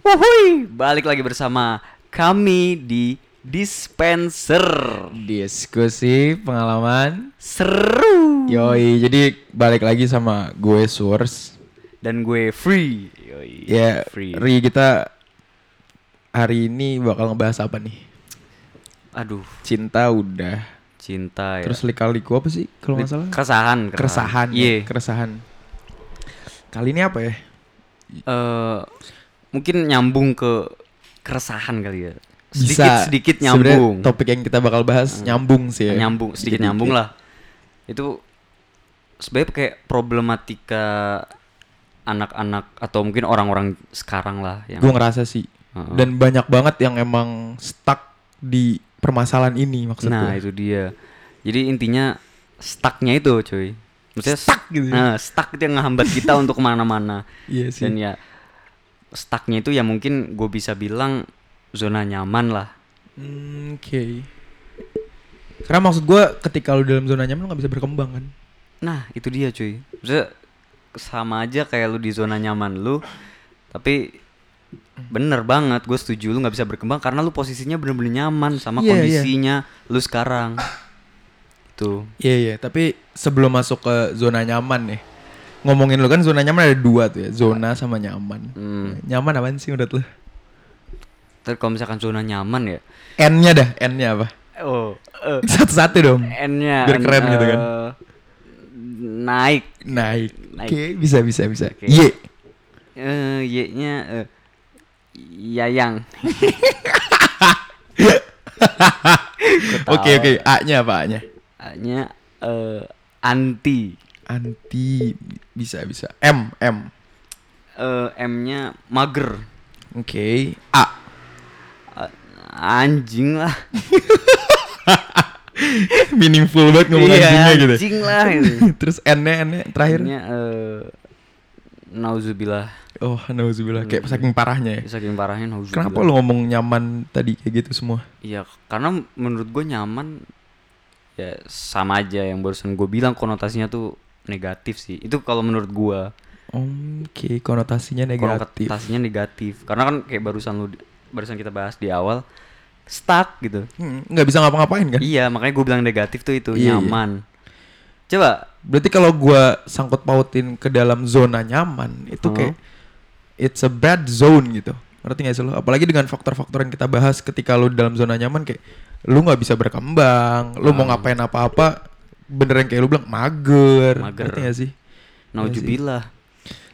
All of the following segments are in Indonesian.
Wuhui, balik lagi bersama kami di Dispenser. Diskusi pengalaman. Seru. Yoi, jadi balik lagi sama gue Source. Dan gue free. Yoi, Ya, free. Ri kita hari ini bakal ngebahas apa nih? Aduh, Cinta udah. cinta ya. Terus lika-liku apa sih kalau nggak salah? keresahan, Keresahan. ya, Iya. keresahan. Kali ini apa ya? Eh, mungkin nyambung ke keresahan kali ya. Bisa. Sedikit sedikit nyambung. Topik yang kita bakal bahas nyambung sih ya. Nyambung, sedikit Dikit-dikit. nyambung lah. Itu sebenarnya kayak problematika anak-anak atau mungkin orang-orang sekarang lah yang Gue ngerasa sih. Heeh. Dan banyak banget yang emang stuck di permasalahan ini maksud Nah, gue. itu dia. Jadi intinya stucknya itu, cuy. Maksudnya Stuck gitu ya? Nah, stuck itu yang ngehambat kita untuk ke mana-mana. Iya sih. Dan ya stucknya itu ya mungkin gue bisa bilang zona nyaman lah. Hmm, Oke. Karena maksud gue ketika lu dalam zona nyaman lu gak bisa berkembang kan. Nah, itu dia, cuy. Maksudnya sama aja kayak lu di zona nyaman lu, tapi bener banget gue setuju lu nggak bisa berkembang karena lu posisinya bener-bener nyaman sama Iya, iya. kondisinya lu sekarang. Itu. Iya iya. Tapi sebelum masuk ke zona nyaman nih, ngomongin lu kan zona nyaman ada dua tuh ya, zona sama nyaman. Hmm. Nyaman apaan sih menurut lu? Tapi kalau misalkan zona nyaman ya, N-nya dah, N-nya apa? oh, eh, Satu-satu dong. N-nya Biar keren gitu kan. eh, Naik. Naik. Naik. Oke, bisa bisa bisa. Oke. Y. Eh, Y-nya eh, Yayang. Gua Oke tahu. oke, A-nya apa A-nya? A-nya eh, anti. Anti bisa bisa. M M. Eh, M-nya mager. Oke. A. A- anjing lah. Meaningful banget ngomong Iya, anjingnya gitu. anjing lah gitu. Terus N-nya N-nya terakhir. N-nya eh, nauzubillah. Oh, nauzubillah kayak saking parahnya ya. Saking parahnya nauzubillah. Kenapa lu ngomong nyaman tadi kayak gitu semua? Iya, karena menurut gue nyaman ya sama aja yang barusan gue bilang konotasinya tuh negatif sih. Itu kalau menurut gue Oke, konotasinya negatif. konotasinya negatif. Karena kan kayak barusan lu barusan kita bahas di awal stuck gitu. Hmm, nggak bisa ngapa-ngapain kan? Iya, makanya gue bilang negatif tuh itu Iya, iya. nyaman. Coba Berarti kalau gua sangkut pautin ke dalam zona nyaman itu Hmm. kayak it's a bad zone gitu. Ngerti gak sih lo? Apalagi dengan faktor-faktor yang kita bahas ketika lu dalam zona nyaman kayak lu nggak bisa berkembang, lu mau Hmm. ngapain apa-apa bener yang kayak lu bilang mager. Mager. Ngerti gak sih? nauzubillah.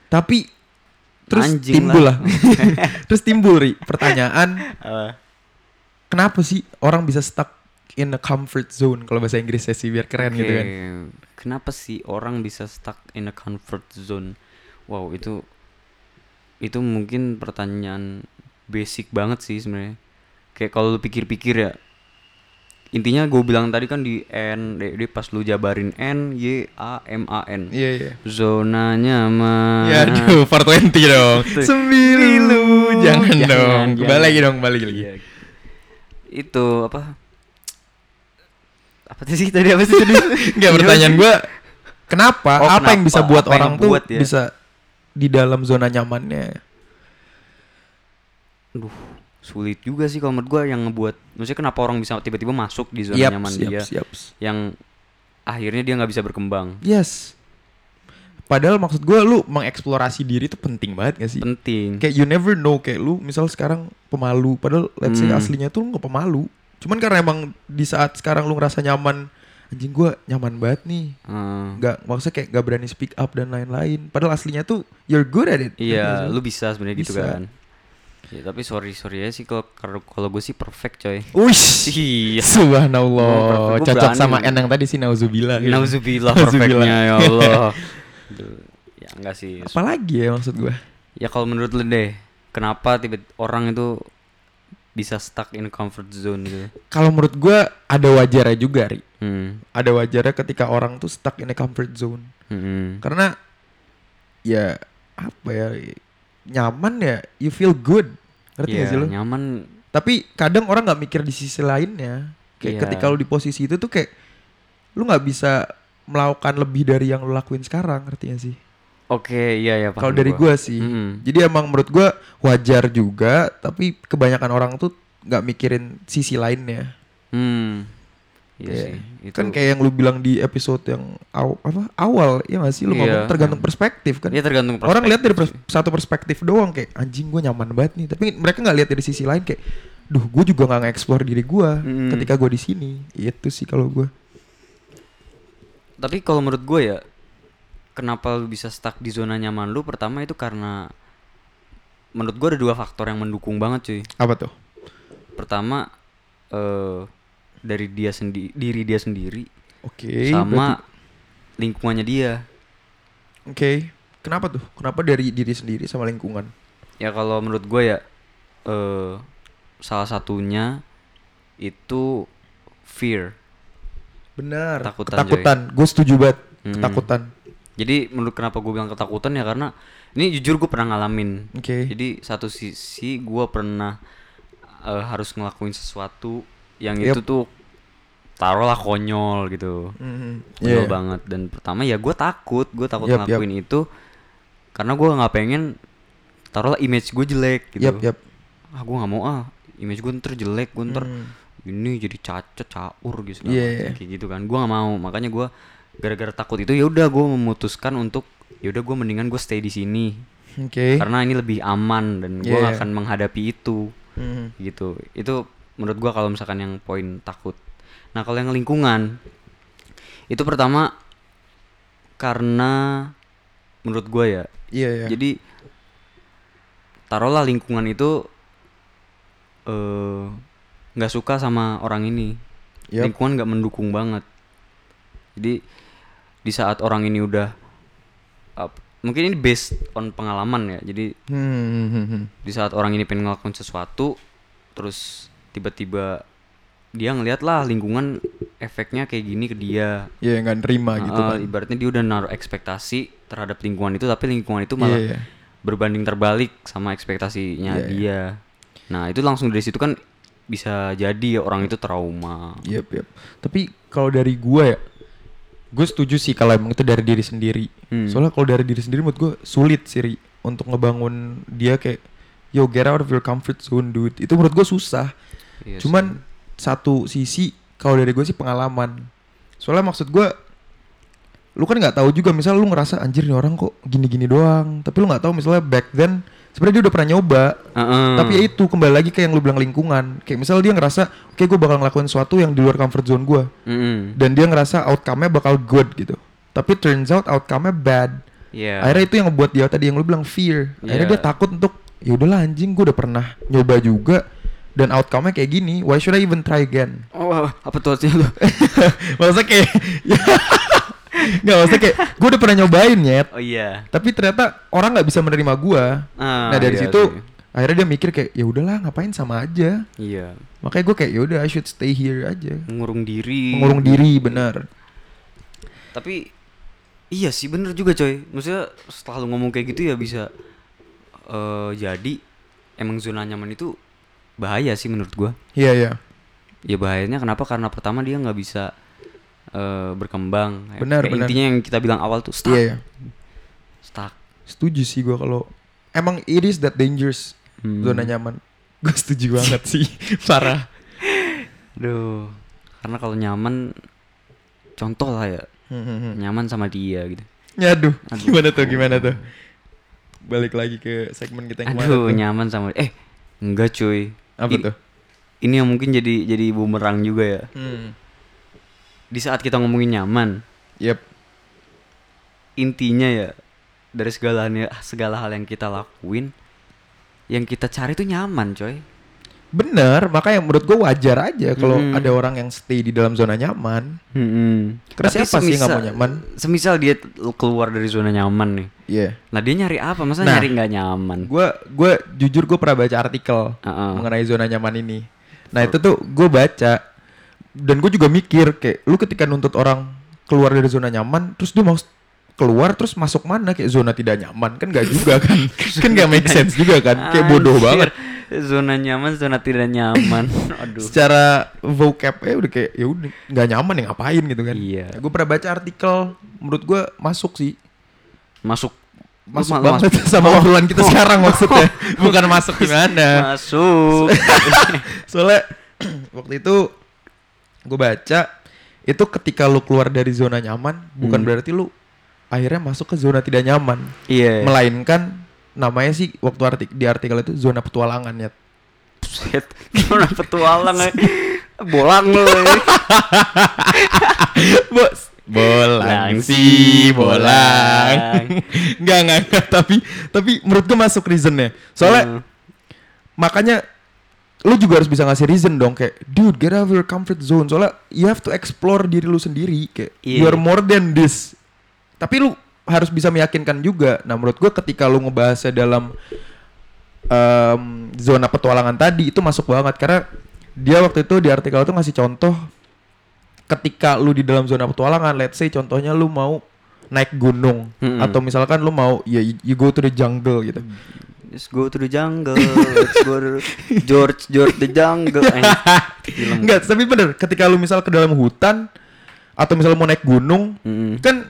Tapi terus Anjing timbul lah. lah. terus timbul ri pertanyaan kenapa sih orang bisa stuck in a comfort zone kalau bahasa Inggrisnya sih biar keren gitu oke. kan. Kenapa sih orang bisa stuck in a comfort zone? Wow, itu itu mungkin pertanyaan basic banget sih sebenarnya. Kayak kalau lu pikir-pikir ya. Intinya gue bilang tadi kan di N, di, pas lu jabarin N, Y, A, M, A, N. Iya iya. Zona nyaman. Ya aduh, 420 dong. Sembilu. Jangan, Jangan, dong. jangan. Balik lagi dong, balik lagi. Iya. Itu apa? Apa sih tadi apa sih tadi? Enggak pertanyaan gua kenapa? Oh, apa yang bisa kenapa? buat Apa orang tuh ngebuat ya? bisa di dalam zona nyamannya? Aduh, sulit juga sih kalau menurut gua yang ngebuat maksudnya kenapa orang bisa tiba-tiba masuk di zona Yaps, nyaman yaps, dia yaps. yang akhirnya dia nggak bisa berkembang. Yes. Padahal maksud gua lu mengeksplorasi diri itu penting banget gak sih? Penting. Kayak you never know kayak lu misal sekarang pemalu padahal let's say Hmm. aslinya tuh lu gak pemalu. Cuman karena emang di saat sekarang lu ngerasa nyaman anjing gua nyaman banget nih. Eh, Gak maksudnya kayak gak berani speak up dan lain-lain. Padahal aslinya tuh you're good at it. iya, lu bisa sebenarnya gitu kan. Ya, tapi sorry sorry ya sih kalau kalau gue sih perfect coy. Uish. Iya. Subhanallah. Gua Cocok sama N yang tadi sih nauzubillah. gitu. Nauzubillah perfectnya ya Allah. Ya enggak sih. Apalagi ya maksud gue? Ya kalau menurut lu deh, kenapa tiba orang itu bisa stuck in comfort zone gitu? Kalau menurut gue ada wajarnya juga, Ri. Hmm. Ada wajarnya ketika orang tuh stuck in a comfort zone. hmm. Karena ya apa ya nyaman ya you feel good. Ngerti Iya, gak sih lu? nyaman Tapi kadang orang nggak mikir di sisi lainnya. Kayak Iya. ketika lu di posisi itu tuh kayak lu nggak bisa melakukan lebih dari yang lu lakuin sekarang, ngerti gak sih? Oke, iya ya Kalau dari gua sih. Mm-mm. Jadi emang menurut gua wajar juga, tapi kebanyakan orang tuh nggak mikirin sisi lainnya. Hmm. Iya sih. Itu Kan kayak yang lu bilang di episode yang aw- apa awal ya nggak sih lu Iya. ngomong tergantung perspektif kan. Iya tergantung Orang lihat dari perspektif pers- satu perspektif doang kayak anjing gue nyaman banget nih, tapi mereka nggak lihat dari sisi lain kayak, duh gue juga nggak nge-explore diri gue Mm. ketika gue di sini. Itu sih kalau gue. Tapi kalau menurut gue ya, kenapa lu bisa stuck di zona nyaman lu? Pertama itu karena menurut gue ada dua faktor yang mendukung banget cuy. Apa tuh? Pertama eh dari dia sendiri, diri dia sendiri, Oke. sama lingkungannya dia. berarti- Oke. Kenapa tuh? Kenapa dari diri sendiri sama lingkungan? Ya kalau menurut gue ya, eh salah satunya itu fear. Benar. Ketakutan, Ketakutan. Gue setuju banget. Hmm. Ketakutan. Jadi menurut kenapa gue bilang ketakutan ya karena ini jujur gue pernah ngalamin. Oke. Jadi satu sisi gue pernah eh, harus ngelakuin sesuatu yang Yep. itu tuh taruhlah konyol gitu, Mhm. konyol Iya. banget. Dan pertama ya gue takut, gue takut yap. ngelakuin itu karena gue nggak pengen taruhlah image gue jelek gitu. Yap, yap. Ah gue nggak mau ah image gue ntar jelek, gue ntar Hmm. ini jadi cacat caur gitu iya. kayak gitu kan gue nggak mau makanya gue gara-gara takut itu ya udah gue memutuskan untuk ya udah gue mendingan gue stay di sini Oke. karena ini lebih aman dan gue nggak akan menghadapi itu Mhm. gitu itu menurut gue kalau misalkan yang poin takut nah kalau yang lingkungan itu pertama karena menurut gue ya Iya, iya. jadi taruhlah lingkungan itu eh nggak suka sama orang ini Yap. lingkungan nggak mendukung banget jadi di saat orang ini udah ap- mungkin ini based on pengalaman ya jadi Hmm, hmm, hmm, hmm. di saat orang ini pengen ngelakuin sesuatu terus tiba-tiba dia ngeliat lah lingkungan efeknya kayak gini ke dia Iya, nggak nerima gitu kan. ibaratnya dia udah naruh ekspektasi terhadap lingkungan itu tapi lingkungan itu malah Iya, iya. berbanding terbalik sama ekspektasinya Iya, iya. dia nah itu langsung dari situ kan bisa jadi ya orang itu trauma Yap, yap. Tapi kalau dari gua ya, gue setuju sih kalau emang itu dari diri sendiri. Hmm. Soalnya kalau dari diri sendiri menurut gue sulit sih Ri, untuk ngebangun dia kayak yo get out of your comfort zone dude. Itu menurut gue susah. Iya Cuman satu sisi kalau dari gue sih pengalaman. Soalnya maksud gue lu kan nggak tahu juga misal lu ngerasa anjir nih orang kok gini-gini doang tapi lu nggak tahu misalnya back then sebenarnya dia udah pernah nyoba sih. Heeh. tapi ya itu kembali lagi ke yang lu bilang lingkungan kayak misal dia ngerasa oke gue bakal ngelakuin sesuatu yang di luar comfort zone gue Mm-mm. dan dia ngerasa outcome-nya bakal good gitu tapi turns out outcome-nya bad Iya. akhirnya itu yang ngebuat dia tadi yang lu bilang fear akhirnya Iya. dia takut untuk ya udahlah anjing gue udah pernah nyoba juga dan outcome-nya kayak gini why should I even try again? Oh apa tuh artinya tuh maksudnya kayak nggak maksudnya kayak gue udah pernah nyobain nyet. Oh iya. Tapi ternyata orang nggak bisa menerima gue Ah, nah dari iya situ akhirnya dia mikir kayak ya udahlah ngapain sama aja. Iya. Makanya gue kayak ya udah I should stay here aja. Mengurung diri. Mengurung diri benar. Tapi iya sih bener juga coy. Maksudnya setelah lu ngomong kayak gitu ya bisa eh jadi emang zona nyaman itu bahaya sih menurut gua. Iya iya. Ya bahayanya kenapa? Karena pertama dia nggak bisa eh berkembang. Ya, Benar, kayak benar. intinya yang kita bilang awal tuh stuck. Iya iya. Stuck. Setuju sih gue kalau emang it is that dangerous Hmm. zona nyaman. Gue setuju banget sih. Parah. Duh, karena kalau nyaman contoh lah ya. Hmm, hmm, hmm. nyaman sama dia gitu. Nyaduh, Aduh. gimana tuh gimana tuh? Balik lagi ke segmen kita yang aduh tuh? nyaman sama eh enggak cuy apa Ini- tuh? ini yang mungkin jadi jadi bumerang juga ya. Hmm. di saat kita ngomongin nyaman yep. intinya ya dari segala segala hal yang kita lakuin yang kita cari tuh nyaman coy bener makanya menurut gue wajar aja kalau Hmm. ada orang yang stay di dalam zona nyaman. Karena Tapi siapa sih nggak mau semisal- nyaman? semisal dia keluar dari zona nyaman nih? Iya. Nah dia nyari apa? Masa Nah. nyari nggak nyaman? gue gue jujur gue pernah baca artikel Heeh. mengenai zona nyaman ini. Nah itu tuh gue baca dan gue juga mikir kayak lu ketika nuntut orang keluar dari zona nyaman terus dia mau keluar terus masuk mana? Kayak zona tidak nyaman. Kan gak juga kan? Kan gak make sense juga kan? Kayak bodoh banget zona nyaman zona tidak nyaman aduh secara vocab ya udah kayak ya udah nggak nyaman ya ngapain gitu kan Iya. gue pernah baca artikel menurut gue masuk sih masuk masuk malu- banget sama obrolan kita sekarang maksudnya. Bukan masuk gimana. Masuk. Soalnya waktu itu gue baca itu ketika lu keluar dari zona nyaman bukan Hmm. berarti lu akhirnya masuk ke zona tidak nyaman. Iya. Melainkan namanya sih waktu artik di artikel itu zona petualangan ya. Buset, gimana petualang ya? Bolang lu. ya. Bos. Bolang sih, bolang. Enggak, enggak, enggak, tapi tapi menurut gue masuk reasonnya. Soalnya Hmm. makanya lu juga harus bisa ngasih reason dong kayak dude get out of your comfort zone soalnya you have to explore diri lu sendiri kayak Iya. you are more than this tapi lu harus bisa meyakinkan juga nah menurut gua ketika lu ngebahasnya dalam em, zona petualangan tadi itu masuk banget karena dia waktu itu di artikel itu ngasih contoh ketika lu di dalam zona petualangan let's say contohnya lu mau naik gunung Mm-mm. atau misalkan lu mau ya you, you go to the jungle gitu Let's go to the jungle. Let's go to George George the jungle. Eh. Enggak, tapi bener ketika lu misal ke dalam hutan atau misal mau naik gunung, Mm. kan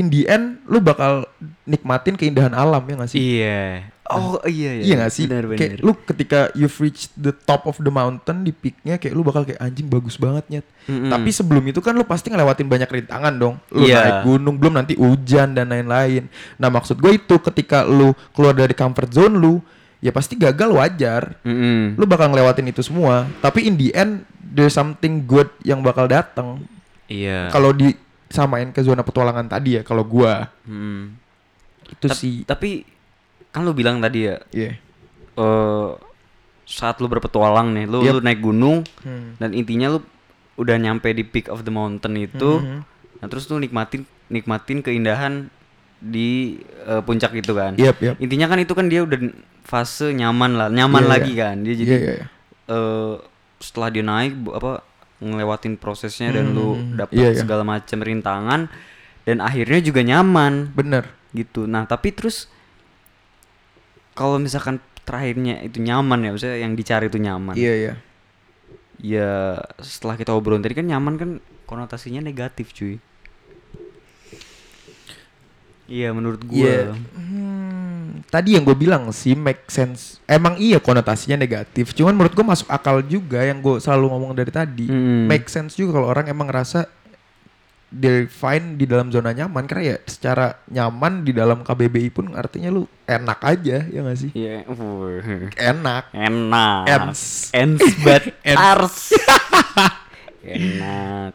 in the end lu bakal nikmatin keindahan alam ya gak sih? Iya. Oh iya iya. Iya gak sih? Benar Kayak benar. lu ketika you've reached the top of the mountain di peaknya kayak lu bakal kayak anjing bagus banget nyet. Mm-mm. Tapi sebelum itu kan lu pasti ngelewatin banyak rintangan dong. Lu Iya. naik gunung belum nanti hujan dan lain-lain. Nah maksud gue itu ketika lu keluar dari comfort zone lu ya pasti gagal wajar. Mm-mm. Lu bakal ngelewatin itu semua. Tapi in the end there's something good yang bakal datang. Iya. Kalau disamain ke zona petualangan tadi ya kalau gua Mm. itu Tap- sih Tapi kan lu bilang tadi ya iya. eh saat lu berpetualang nih, lu Yep. lu naik gunung Hmm. dan intinya lu udah nyampe di peak of the mountain itu. Mhm. Nah, terus lu nikmatin nikmatin keindahan di eh, puncak itu kan. Yep, yep. Intinya kan itu kan dia udah fase nyaman lah, nyaman Iya, lagi iya. kan. Dia jadi Iya, iya, iya. eh setelah dia naik apa ngelewatin prosesnya dan lu Hmm, dapet iya, iya. segala macam rintangan dan akhirnya juga nyaman Bener. gitu. Nah, tapi terus kalau misalkan terakhirnya itu nyaman ya, maksudnya yang dicari itu nyaman. Iya, iya. Ya setelah kita obrolin tadi kan nyaman kan konotasinya negatif, cuy. Iya, menurut gua. Iya. Hmm, tadi yang gue bilang sih make sense. Emang iya konotasinya negatif. Cuman menurut gue masuk akal juga yang gue selalu ngomong dari tadi. Mm. Make sense juga kalau orang emang ngerasa they're fine di dalam zona nyaman karena ya secara nyaman di dalam KBBI pun artinya lu enak aja ya gak sih? Iya, wuh. Enak. enak. Ends. Ends but Ends. ars. enak.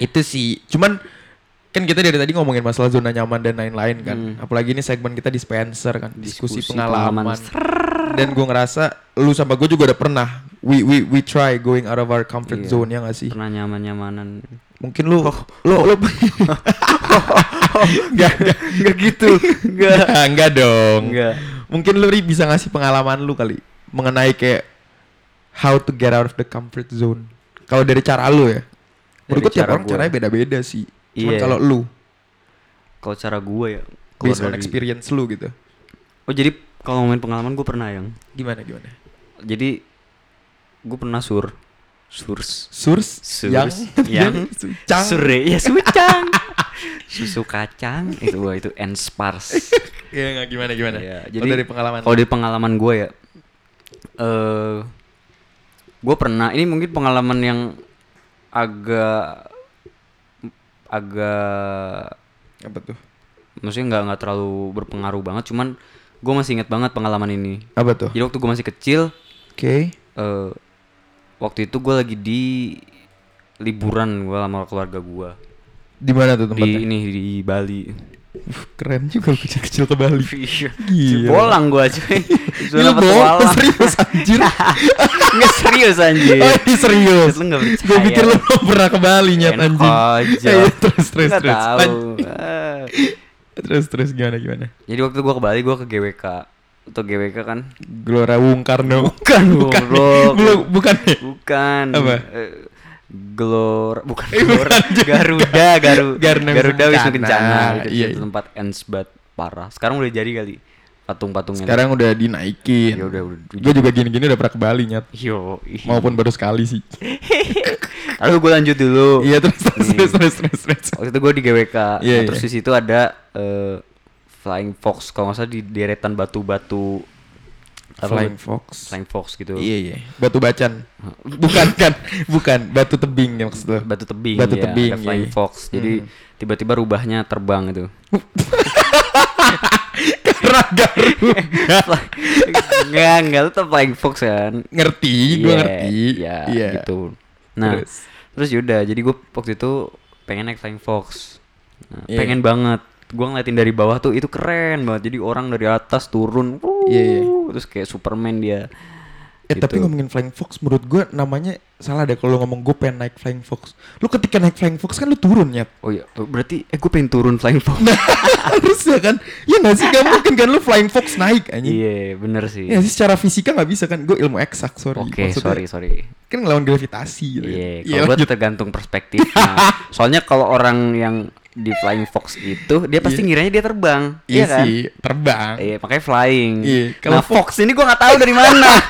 Itu sih. Cuman kan kita dari tadi ngomongin masalah zona nyaman dan lain-lain kan. Hmm. Apalagi ini segmen kita di Spencer kan, diskusi, Diskusi pengalaman. pengalaman. Dan gue ngerasa lu sama gue juga udah pernah we we we try going out of our comfort Iya. zone ya gak sih? Pernah nyaman-nyamanan. Mungkin lu lu lu Enggak, enggak, enggak gitu. Enggak, enggak dong. Enggak. Mungkin lu bisa ngasih pengalaman lu kali mengenai kayak how to get out of the comfort zone. Kalau dari cara lu ya. Menurut gue tiap orang caranya beda-beda sih. Cuman Iya. kalau lu Kalau cara gua ya based on dari- experience lu gitu. Oh, jadi kalau ngomongin pengalaman gua pernah yang. Gimana gimana? Jadi gua pernah sur. Surs. Surs, Surs, yang yang sucang. Sure, ya sucang. Susu kacang itu wah itu enspars. Iya nggak gimana gimana? Iya, Kalau jadi dari pengalaman. Kalau dari pengalaman gue ya, eh gue pernah. Ini mungkin pengalaman yang agak agak apa tuh? maksudnya nggak nggak terlalu berpengaruh banget. Cuman gue masih ingat banget pengalaman ini. Apa tuh? Jadi waktu gue masih kecil, Oke. eh waktu itu gue lagi di liburan gue sama keluarga gue Di mana tuh di tempatnya? ini di Bali. Keren juga lu kecil-kecil ke Bali. Iya. Gila. Bolang gue cuy. Gila bohong, petualang. serius anjir. Nggak serius anjir. Oh, ini serius. Lu nggak percaya. Gue pikir lu pernah ke Bali nyat anjing. aja. Eh, terus terus Nggak terus. tahu. Ah. Terus terus gimana gimana? Jadi waktu gua ke Bali gua ke GWK. Atau GWK kan? Gelora Bung Karno. Bukan, bukan. goblok. Belum bukan. Bukan. Apa? Glor bukan Eh, Glor. bukan juga. Garuda, Garu, Garuda Garuda Wisnu Kencana. Kencana. Itu Iya, iya. tempat ensbat parah. Sekarang udah jadi kali patung-patungnya. Sekarang udah dinaikin. Ya udah, udah. Gue juga gini-gini udah pernah ke Bali nyat. Yo, ih. Maupun baru sekali sih. Lalu gue lanjut dulu. Iya terus terus terus terus terus. terus. Waktu itu gue di GWK. Iya, nah, terus iya. di situ ada eh, Flying Fox kalau nggak salah di deretan batu-batu Flying Fox. Flying Fox gitu. Iya iya. Batu bacan. bukan kan? Bukan. Batu tebing ya maksud lo. Batu tebing, Batu ya, tebing, ada Flying iya. Fox. Jadi Hmm. tiba-tiba rubahnya terbang itu. enggak, enggak lu tau Flying Fox kan. ngerti, gue Iya, ngerti. Iya, Iya. gitu. Nah, Terus? terus, yaudah, jadi gue waktu itu pengen naik Flying Fox. Nah, Iya. Pengen banget. Gue ngeliatin dari bawah tuh itu keren banget. Jadi orang dari atas turun, wuh, Iya, iya. terus kayak Superman dia. Eh tapi Gitu. ngomongin Flying Fox menurut gue namanya salah deh kalau lu ngomong gue pengen naik Flying Fox. Lu ketika naik Flying Fox kan lu turun ya. Oh iya, berarti eh gue pengen turun Flying Fox. Harus ya kan? Ya nggak sih? Gak mungkin kan lu Flying Fox naik anjing. Iya, bener sih. Ya sih secara fisika nggak bisa kan? Gue ilmu eksak sorry. Oke, Maksudnya sorry, sorry. Kan ngelawan gravitasi gitu. Iya, kan. kalau gue lanjut. tergantung perspektif. Nah, soalnya kalau orang yang di Flying Fox itu dia pasti Iya. ngiranya dia terbang, Iya iya kan? sih, terbang. Iya, makanya flying. Iya, kalau Nah, Fox ini gue nggak tahu dari mana.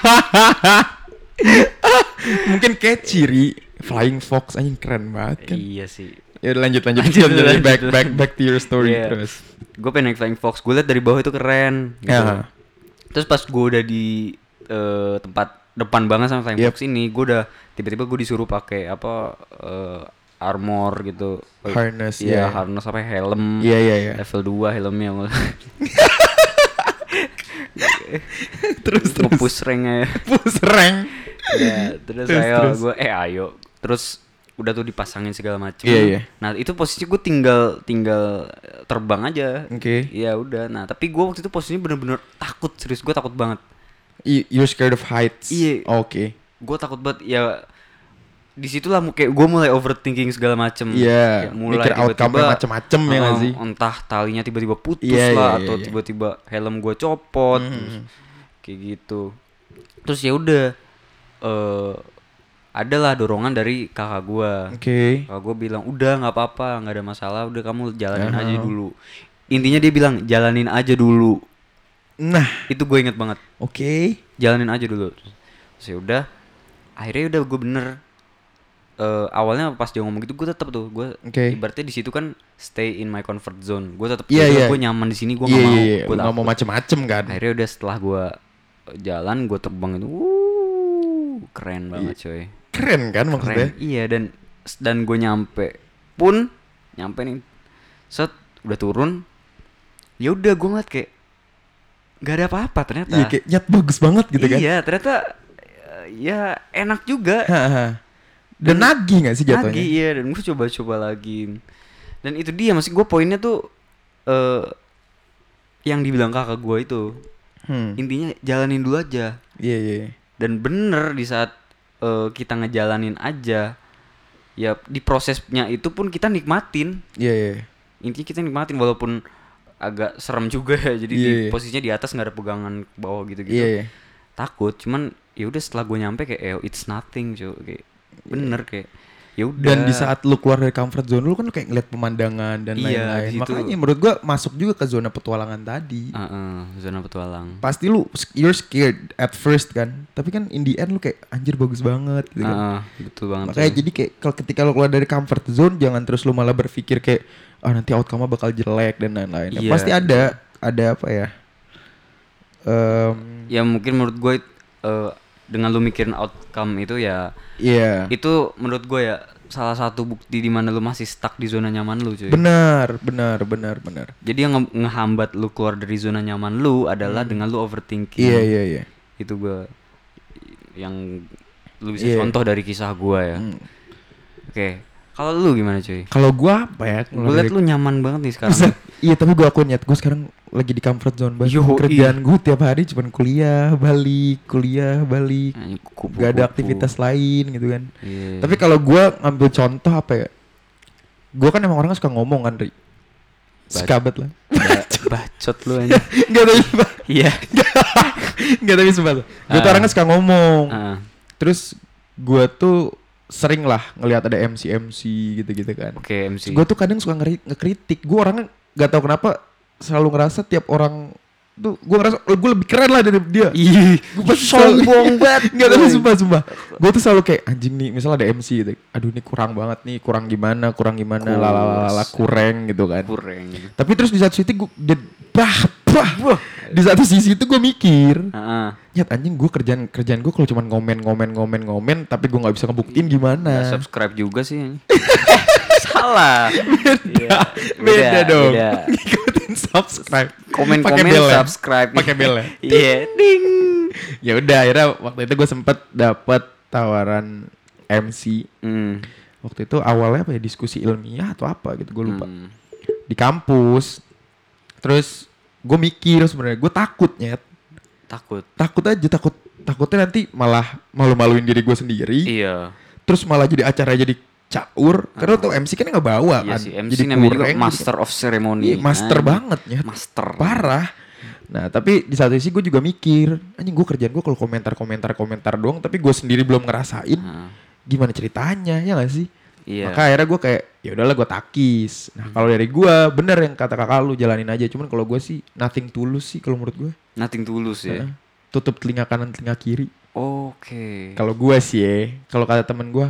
Mungkin kayak ciri Flying Fox anjing keren banget kan. iya sih. Ya lanjut lanjut, Lanjut, lanjut, lanjut, back back back to your story Iya. terus. Gue pengen naik Flying Fox. Gue liat dari bawah itu keren. Gitu. Ya. Terus pas gue udah di eh, tempat depan banget sama Flying Yep. Fox ini, gue udah tiba-tiba gue disuruh pakai apa eh, armor gitu. Harness, Iya, iya. harness apa helm. Iya iya iya. Level 2 helmnya. Terus terus. Nge-push ranknya. Push rank. ya, terus, Terus, ayo terus. gue eh ayo. Terus udah tuh dipasangin segala macam. Iya, iya. Nah, itu posisi gue tinggal tinggal terbang aja. Oke. Ya udah. Nah, tapi gue waktu itu posisinya bener-bener takut serius. Gue takut banget. You- You're scared of heights. Iya. Oke. Gue takut banget ya di situlah kayak gue mulai overthinking segala macem Iya, Kayak mulai mikir outcome-nya macem-macem ya nggak eh, sih? entah talinya tiba-tiba putus Iya, lah iya, atau iya, iya. tiba-tiba helm gue copot Mhm. terus kayak gitu terus ya udah eh adalah dorongan dari kakak gue Oke. kakak gue bilang udah nggak apa-apa nggak ada masalah udah kamu jalanin aja Aha. dulu intinya dia bilang jalanin aja dulu Nah, itu gue inget banget oke. jalanin aja dulu terus ya udah akhirnya udah gue bener Eh, awalnya pas dia ngomong gitu gue tetap tuh gue Oke. ibaratnya di situ kan stay in my comfort zone gue tetap Iya, iya. gue nyaman di sini gue Iya nggak mau iya iya. gue Nggak mau macem-macem kan. akhirnya udah setelah gue jalan gue terbang itu wuh, keren banget coy Keren kan maksudnya? keren iya dan dan gue nyampe pun nyampe nih set udah turun ya udah gue ngeliat kayak nggak ada apa-apa ternyata Iya kayak nyat bagus banget gitu kan. iya ternyata eh, ya enak juga. Dan nagih gak sih jatuhnya? lagi iya dan gue coba-coba lagi dan itu dia masih gue poinnya tuh eh yang dibilang kakak gue itu Hmm. intinya jalanin dulu aja Iya iya. iya. dan bener di saat eh, kita ngejalanin aja ya di prosesnya itu pun kita nikmatin Iya iya. intinya kita nikmatin walaupun agak serem juga ya jadi Iya, di iya. posisinya di atas nggak ada pegangan ke bawah gitu-gitu Iya iya. takut cuman ya udah setelah gue nyampe kayak eh, it's nothing cuy kayak bener kayak ya udah Dan di saat lu keluar dari comfort zone lu kan lu kayak ngeliat pemandangan dan Iya, lain-lain. situ. Makanya menurut gua masuk juga ke zona petualangan tadi. Heeh, zona petualang. Pasti lu you're scared at first kan. Tapi kan in the end lu kayak anjir bagus banget gitu kan. Heeh, betul banget. Makanya coy. jadi kayak kalau ketika lu keluar dari comfort zone jangan terus lu malah berpikir kayak ah nanti outcome bakal jelek dan lain-lain. Ya, Iya. Pasti ada ada apa ya? Em ya mungkin menurut gue eh, dengan lu mikirin outcome itu ya Iya. itu menurut gue ya salah satu bukti di mana lu masih stuck di zona nyaman lu cuy. Benar, benar, benar, benar. Jadi yang nge- ngehambat lu keluar dari zona nyaman lu adalah dengan lu overthinking. Iya, iya, iya. Itu gue yang lu bisa Iya. contoh dari kisah gue ya. Hmm. Oke. Kalau lu gimana cuy? Kalau gua apa ya? Gue liat lu nyaman banget nih sekarang. Buset. Iya, tapi gua akuin nyet, gua sekarang lagi di comfort zone banget. Yo, Kerjaan gua tiap hari cuman kuliah, balik, kuliah, balik. Kupu-kupu. Gak ada aktivitas lain gitu kan. Iya. Tapi kalau gua ngambil contoh apa ya? Gua kan emang orangnya suka ngomong kan, Ri. Suka banget lah. Ba- bacot lu anjing. Enggak tapi. Iya. Enggak tapi sumpah. Gue tuh Ah. orangnya suka ngomong. Heeh. Terus gua tuh sering lah ngelihat ada MC MC gitu-gitu kan. Oke, MC. Gue tuh kadang suka ngeri ngekritik. Gue orangnya nggak tahu kenapa selalu ngerasa tiap orang tuh gue ngerasa gue lebih keren lah dari dia Ih, gue pasti sombong banget. Tapi boy. sumpah sumpah Gue tuh selalu kayak anjing nih Misalnya ada MC gitu Aduh ini kurang banget nih Kurang gimana Kurang gimana. Lalalala kurang gitu kan Kurang. Tapi terus di satu sisi gue dia, bah, bah, Di satu sisi itu gue mikir. Nyat anjing gue kerjaan kerjaan gue kalau cuma ngomen ngomen ngomen ngomen tapi gue nggak bisa ngebuktiin gimana Nggak subscribe juga sih. Salah. Iya, beda, dong beda. ngikutin subscribe Komen Pakai komen bel ya? subscribe. Pakai bel ya? Iya, ding. ya udah akhirnya waktu itu gue sempet dapat tawaran MC Hmm. waktu itu awalnya apa ya diskusi ilmiah atau apa gitu gue lupa Hmm. di kampus terus gue mikir sebenarnya gue takut nyet Takut. takut aja takut takutnya nanti malah malu-maluin diri gue sendiri Iya. terus malah jadi acara jadi caur karena tuh MC kan nggak bawa Iya kan sih, MC jadi namanya juga kurang, jadi- master of ceremony. Iya, master Anjing. banget ya Master. parah nah tapi di satu sisi gue juga mikir anjing gue kerjaan gue kalau komentar komentar komentar doang tapi gue sendiri belum ngerasain Nah, gimana ceritanya ya gak sih iya. Maka akhirnya gue kayak ya udahlah gue takis. Nah kalau dari gue bener yang kata kakak lu jalanin aja. Cuman kalau gue sih nothing tulus sih kalau menurut gue. Nothing tulus ya. Tutup telinga kanan telinga kiri. Oke. Kalau gue sih ya. Kalau kata temen gue.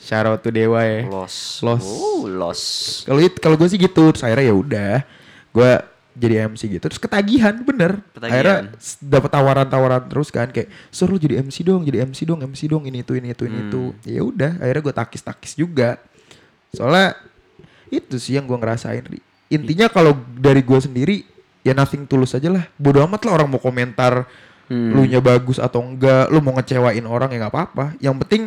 Shout out to Dewa ya. Loss. Loss. Oh, loss. Kalau kalau gue sih gitu. Terus akhirnya ya udah. Gue jadi MC gitu. Terus ketagihan bener. Ketagihan. Akhirnya dapat tawaran-tawaran terus kan kayak suruh jadi MC dong, jadi MC dong, MC dong ini itu ini itu ini itu. Hmm. Ya udah. Akhirnya gue takis-takis juga. Soalnya itu sih yang gue ngerasain. Intinya kalau dari gue sendiri ya nothing tulus aja lah. Bodoh amat lah orang mau komentar Hmm. lu nya bagus atau enggak, lu mau ngecewain orang ya nggak apa-apa. Yang penting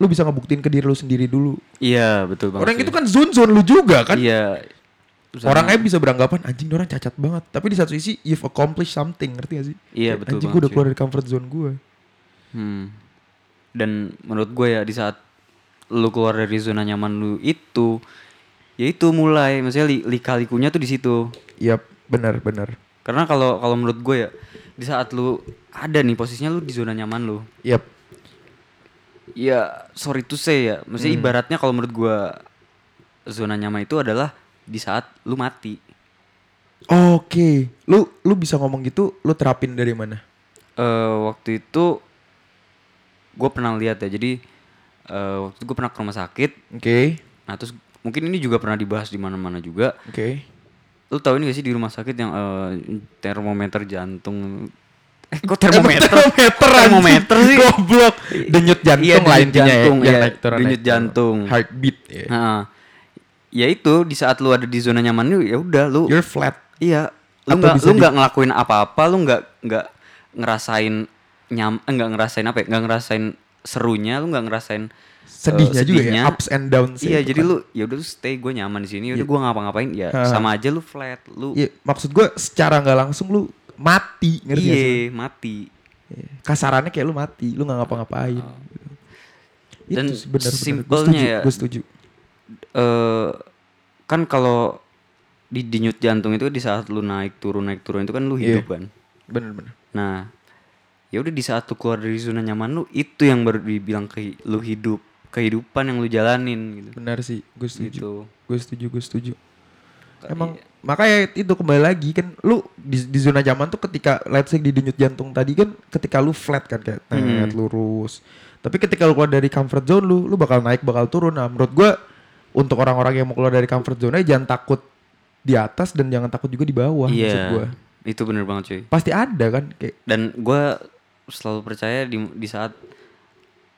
lu bisa ngebuktiin ke diri lu sendiri dulu. Iya, betul banget. orang sih. itu kan zone lu juga kan. Iya. Sama- Orangnya bisa beranggapan anjing orang cacat banget. Tapi di satu sisi you've accomplished something, ngerti gak sih? Iya, betul Anjing gue udah keluar dari comfort zone gue. Hmm. Dan menurut gue ya di saat lu keluar dari zona nyaman lu itu ya itu mulai maksudnya li, lika-likunya tuh di situ. Iya, benar benar. Karena kalau kalau menurut gue ya di saat lu ada nih posisinya lu di zona nyaman lu. Yap. Ya sorry to say ya, maksudnya Hmm. ibaratnya kalau menurut gue zona nyaman itu adalah di saat lu mati. Oke, lu lu bisa ngomong gitu, lu terapin dari mana? eh waktu itu gue pernah lihat ya, jadi eh waktu itu gue pernah ke rumah sakit. Oke, Nah terus mungkin ini juga pernah dibahas di mana-mana juga. oke. Lu tahu ini gak sih di rumah sakit yang eh, termometer jantung? Eh kok termometer? termometer, Termometer sih. Goblok. Denyut jantung Iya, lah denyut intinya jantung, ya. Iya. naik turun, Denyut jantung. Heartbeat. ya. Nah, ya itu di saat lu ada di zona nyaman lu ya udah lu You're flat. iya lu nggak lu di- nggak ngelakuin apa-apa lu nggak nggak ngerasain nyam eh, nggak ngerasain apa ya nggak ngerasain serunya lu nggak ngerasain Sedihnya eh, juga ya, sedihnya. ups and downs. iya itu jadi kan. lu ya udah lu stay gue nyaman di sini ya udah Iya. gue ngapa-ngapain ya Ha. sama aja lu flat lu Iya, maksud gue secara nggak langsung lu mati, ngerti iya mati Iya. Kasarannya kayak lu mati, lu nggak ngapa-ngapain. gitu. Dan simpelnya ya- gue setuju. Eh kan kalau di denyut jantung itu di saat lu naik turun naik turun itu kan lu Iya. hidup kan Bener-bener. Nah, ya udah di saat lu keluar dari zona nyaman lu itu yang baru dibilang ke lu hidup, kehidupan yang lu jalanin gitu. Benar sih, gue setuju. Gitu. Gue setuju, gue setuju. Emang iya. makanya itu kembali lagi kan lu di, di zona nyaman tuh ketika let's say di denyut jantung tadi kan ketika lu flat kan kayak Hmm. lurus. Tapi ketika lu keluar dari comfort zone lu, lu bakal naik bakal turun. Nah, menurut gua untuk orang-orang yang mau keluar dari comfort zone jangan takut di atas dan jangan takut juga di bawah maksud Iya. gua. Itu bener banget cuy. Pasti ada kan kayak Dan gua selalu percaya di di saat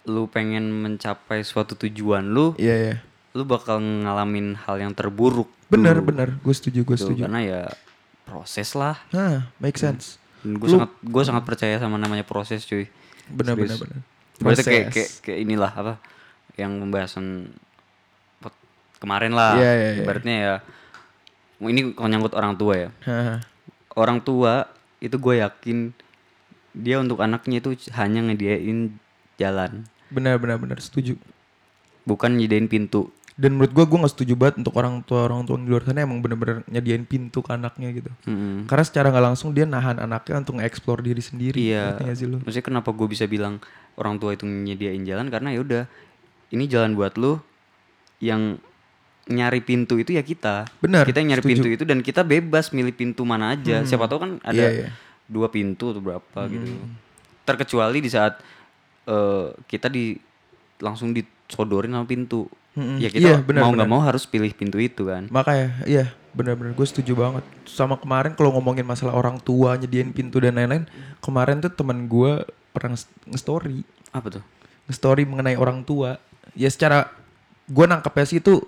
lu pengen mencapai suatu tujuan lu, iya iya. lu bakal ngalamin hal yang terburuk. Bener dulu. bener, gue setuju gue Gitu, setuju. Karena ya proses lah. Nah, make sense. gue sangat gue sangat percaya sama namanya proses cuy. Bener bener Serius. bener. Berarti kayak, Proses. kayak kayak inilah apa yang pembahasan kemarin lah. Iya, iya, iya. Ibaratnya ya ini kalau nyangkut orang tua ya. Orang tua itu gue yakin dia untuk anaknya itu hanya ngediain jalan, Bener bener bener setuju. bukan nyediain pintu. Dan menurut gua gua gak setuju banget untuk orang tua orang tua di luar sana emang bener-bener nyediain pintu ke anaknya gitu. Mm-mm. Karena secara nggak langsung dia nahan anaknya untuk nge-explore diri sendiri. Iya. Nggak sih lu? Maksudnya kenapa gue bisa bilang orang tua itu nyediain jalan karena ya udah ini jalan buat lu yang nyari pintu itu ya kita. Benar, Kita yang nyari setuju. pintu itu dan kita bebas milih pintu mana aja. Siapa tahu kan ada Iya, iya. dua pintu atau berapa gitu. Terkecuali di saat eh, kita di langsung disodorin sama pintu. Mm-mm. Ya kita Iya, benar, mau nggak mau harus pilih pintu itu kan. Makanya, iya benar-benar gue setuju banget. Sama kemarin kalau ngomongin masalah orang tua nyediain pintu dan lain-lain, kemarin tuh teman gue pernah nge- nge-story, Apa tuh? nge-story mengenai orang tua. Ya secara gue nangkepnya sih itu,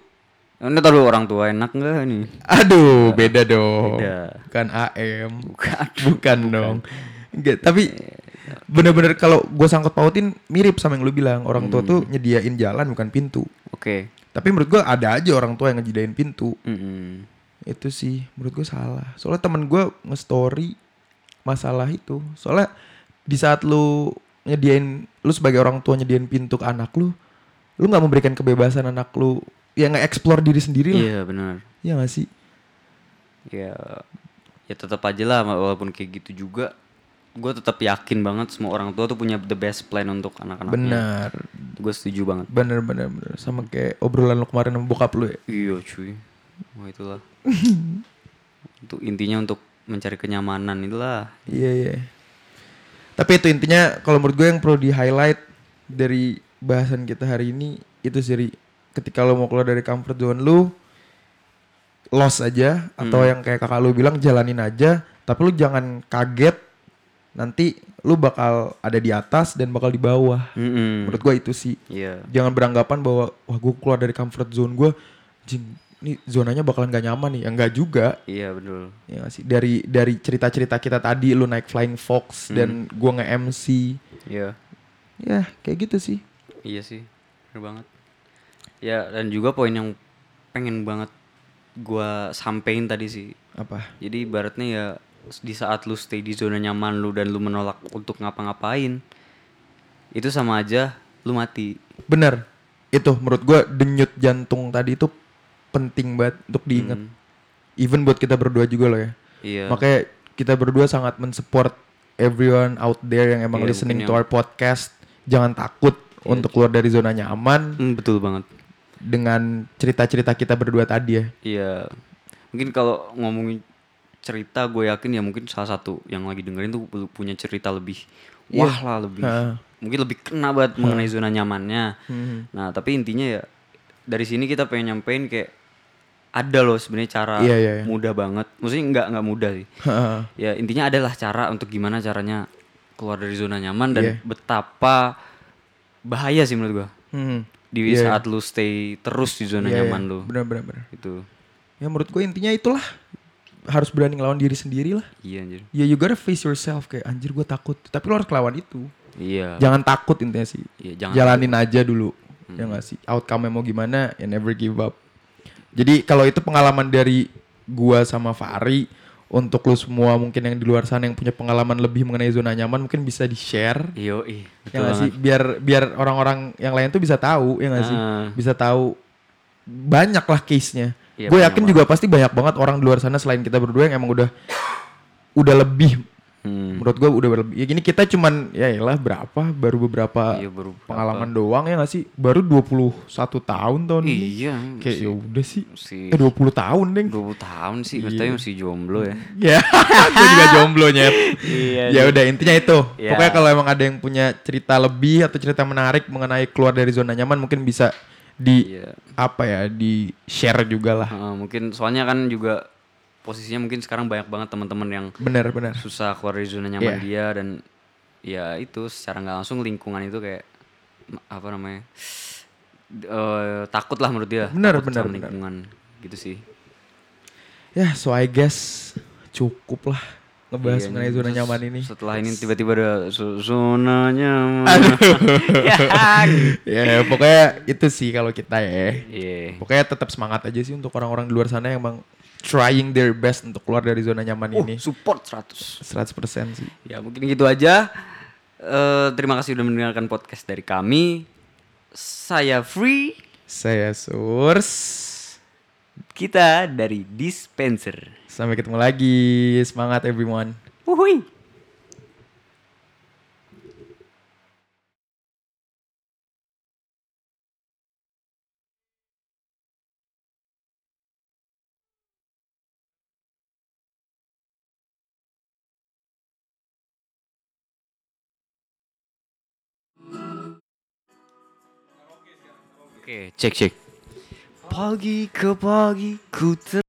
Ini tahu orang tua enak nggak nih? aduh beda dong, Beda. bukan AM, Bukan. bukan dong. Enggak, tapi bener-bener kalau gue sangkut pautin mirip sama yang lu bilang orang tua tuh nyediain jalan bukan pintu. Oke. Tapi menurut gue ada aja orang tua yang ngejadiin pintu. Mm-mm. itu sih menurut gue salah soalnya temen gue nge-story masalah itu soalnya di saat lu nyediain lu sebagai orang tua nyediain pintu ke anak lu lu nggak memberikan kebebasan anak lu ya nggak explore diri sendiri lah Iya benar. ya gak sih Ya ya tetap aja lah walaupun kayak gitu juga gue tetap yakin banget semua orang tua tuh punya the best plan untuk anak-anaknya. benar Gue setuju banget. benar benar benar sama kayak obrolan lu kemarin sama bokap lu ya Iya cuy. Wah itulah. itu intinya untuk mencari kenyamanan itulah. iya iya tapi itu intinya kalau menurut gue yang perlu di highlight dari bahasan kita hari ini itu sih. Ketika lo mau keluar dari comfort zone lu loss aja atau yang kayak kakak lu bilang jalanin aja tapi lu jangan kaget nanti lu bakal ada di atas dan bakal di bawah Mm-mm. menurut gua itu sih Iya. jangan beranggapan bahwa wah gue keluar dari comfort zone gua jing ini zonanya bakalan gak nyaman nih ya enggak juga Iya betul. ya sih dari dari cerita-cerita kita tadi lu naik flying fox dan gua nge-MC Iya. ya kayak gitu sih Iya sih. Bener banget. Ya dan juga poin yang pengen banget gua sampein tadi sih. apa Jadi ibaratnya ya di saat lu stay di zona nyaman lu dan lu menolak untuk ngapa-ngapain itu sama aja lu mati. bener itu menurut gua denyut jantung tadi itu penting banget untuk diingat Hmm. even buat kita berdua juga loh ya Iya. makanya kita berdua sangat mensupport everyone out there yang emang Iya, listening to yang- our podcast jangan takut untuk keluar dari zona nyaman Hmm, betul banget. Dengan cerita-cerita kita berdua tadi ya Iya. Mungkin kalau ngomongin cerita gue yakin ya mungkin salah satu yang lagi dengerin tuh pu- punya cerita lebih Iya. wah lah lebih Ha. mungkin lebih kena banget mengenai zona nyamannya. Hmm. Nah, tapi intinya ya dari sini kita pengen nyampein kayak ada loh sebenarnya cara Iya, iya, iya. mudah banget. Maksudnya nggak nggak mudah sih. Ha. Ya intinya adalah cara untuk gimana caranya keluar dari zona nyaman dan Iya. betapa bahaya sih menurut gua Hmm. Di Iya, saat lu stay terus di zona Iya, nyaman iya. lu. bener bener bener Itu. ya menurut gue intinya itulah. Harus berani ngelawan diri sendiri lah. Iya anjir. ya you gotta face yourself kayak anjir gue takut. Tapi lo harus kelawan itu. Iya. jangan takut intinya sih. Iya, jangan jalanin aja dulu. Ya nggak sih? Outcome mau gimana? Ya never give up. Jadi kalau itu pengalaman dari gua sama Fari untuk lu semua mungkin yang di luar sana yang punya pengalaman lebih mengenai zona nyaman mungkin bisa di share ya betul nggak sih? banget. biar biar orang-orang yang lain tuh bisa tahu ya nggak sih? Ah. bisa tahu banyak lah case nya Iya, gue yakin juga pasti banyak banget orang di luar sana selain kita berdua yang emang udah udah lebih Hmm. menurut gua udah lebih ya gini kita cuman ya lah berapa baru beberapa Iya, baru berapa. pengalaman doang ya gak sih baru 21 tahun tahun ini Iya, kayak ya udah sih si eh 20 tahun deng 20 tahun sih, Iya. maksudnya masih jomblo ya. ya gue juga jomblo nyet Iya. ya udah intinya itu Ya. pokoknya kalau emang ada yang punya cerita lebih atau cerita menarik mengenai keluar dari zona nyaman mungkin bisa di Iya. apa ya di share juga lah Heeh, mungkin soalnya kan juga posisinya mungkin sekarang banyak banget teman-teman yang bener bener susah keluar dari zona nyaman Iya. dia dan ya itu secara nggak langsung lingkungan itu kayak apa namanya eh, takut lah menurut dia Benar, takut benar, sama benar. lingkungan gitu sih. Ya so I guess cukup lah ngebahas Iya, mengenai zona nyaman ini. setelah ini tiba-tiba ada zo- zona nyaman. Ya ya pokoknya itu sih kalau kita ya. Iya. Pokoknya tetap semangat aja sih untuk orang-orang di luar sana yang emang trying their best untuk keluar dari zona nyaman Uh, ini. support 100 100% sih. Ya mungkin gitu aja. Eh, terima kasih sudah mendengarkan podcast dari kami. Saya Free, Saya Surs. kita dari Dispenser. Sampai ketemu lagi. Semangat everyone. Wuhui. Cek cek. Pagi ke pagi ku ter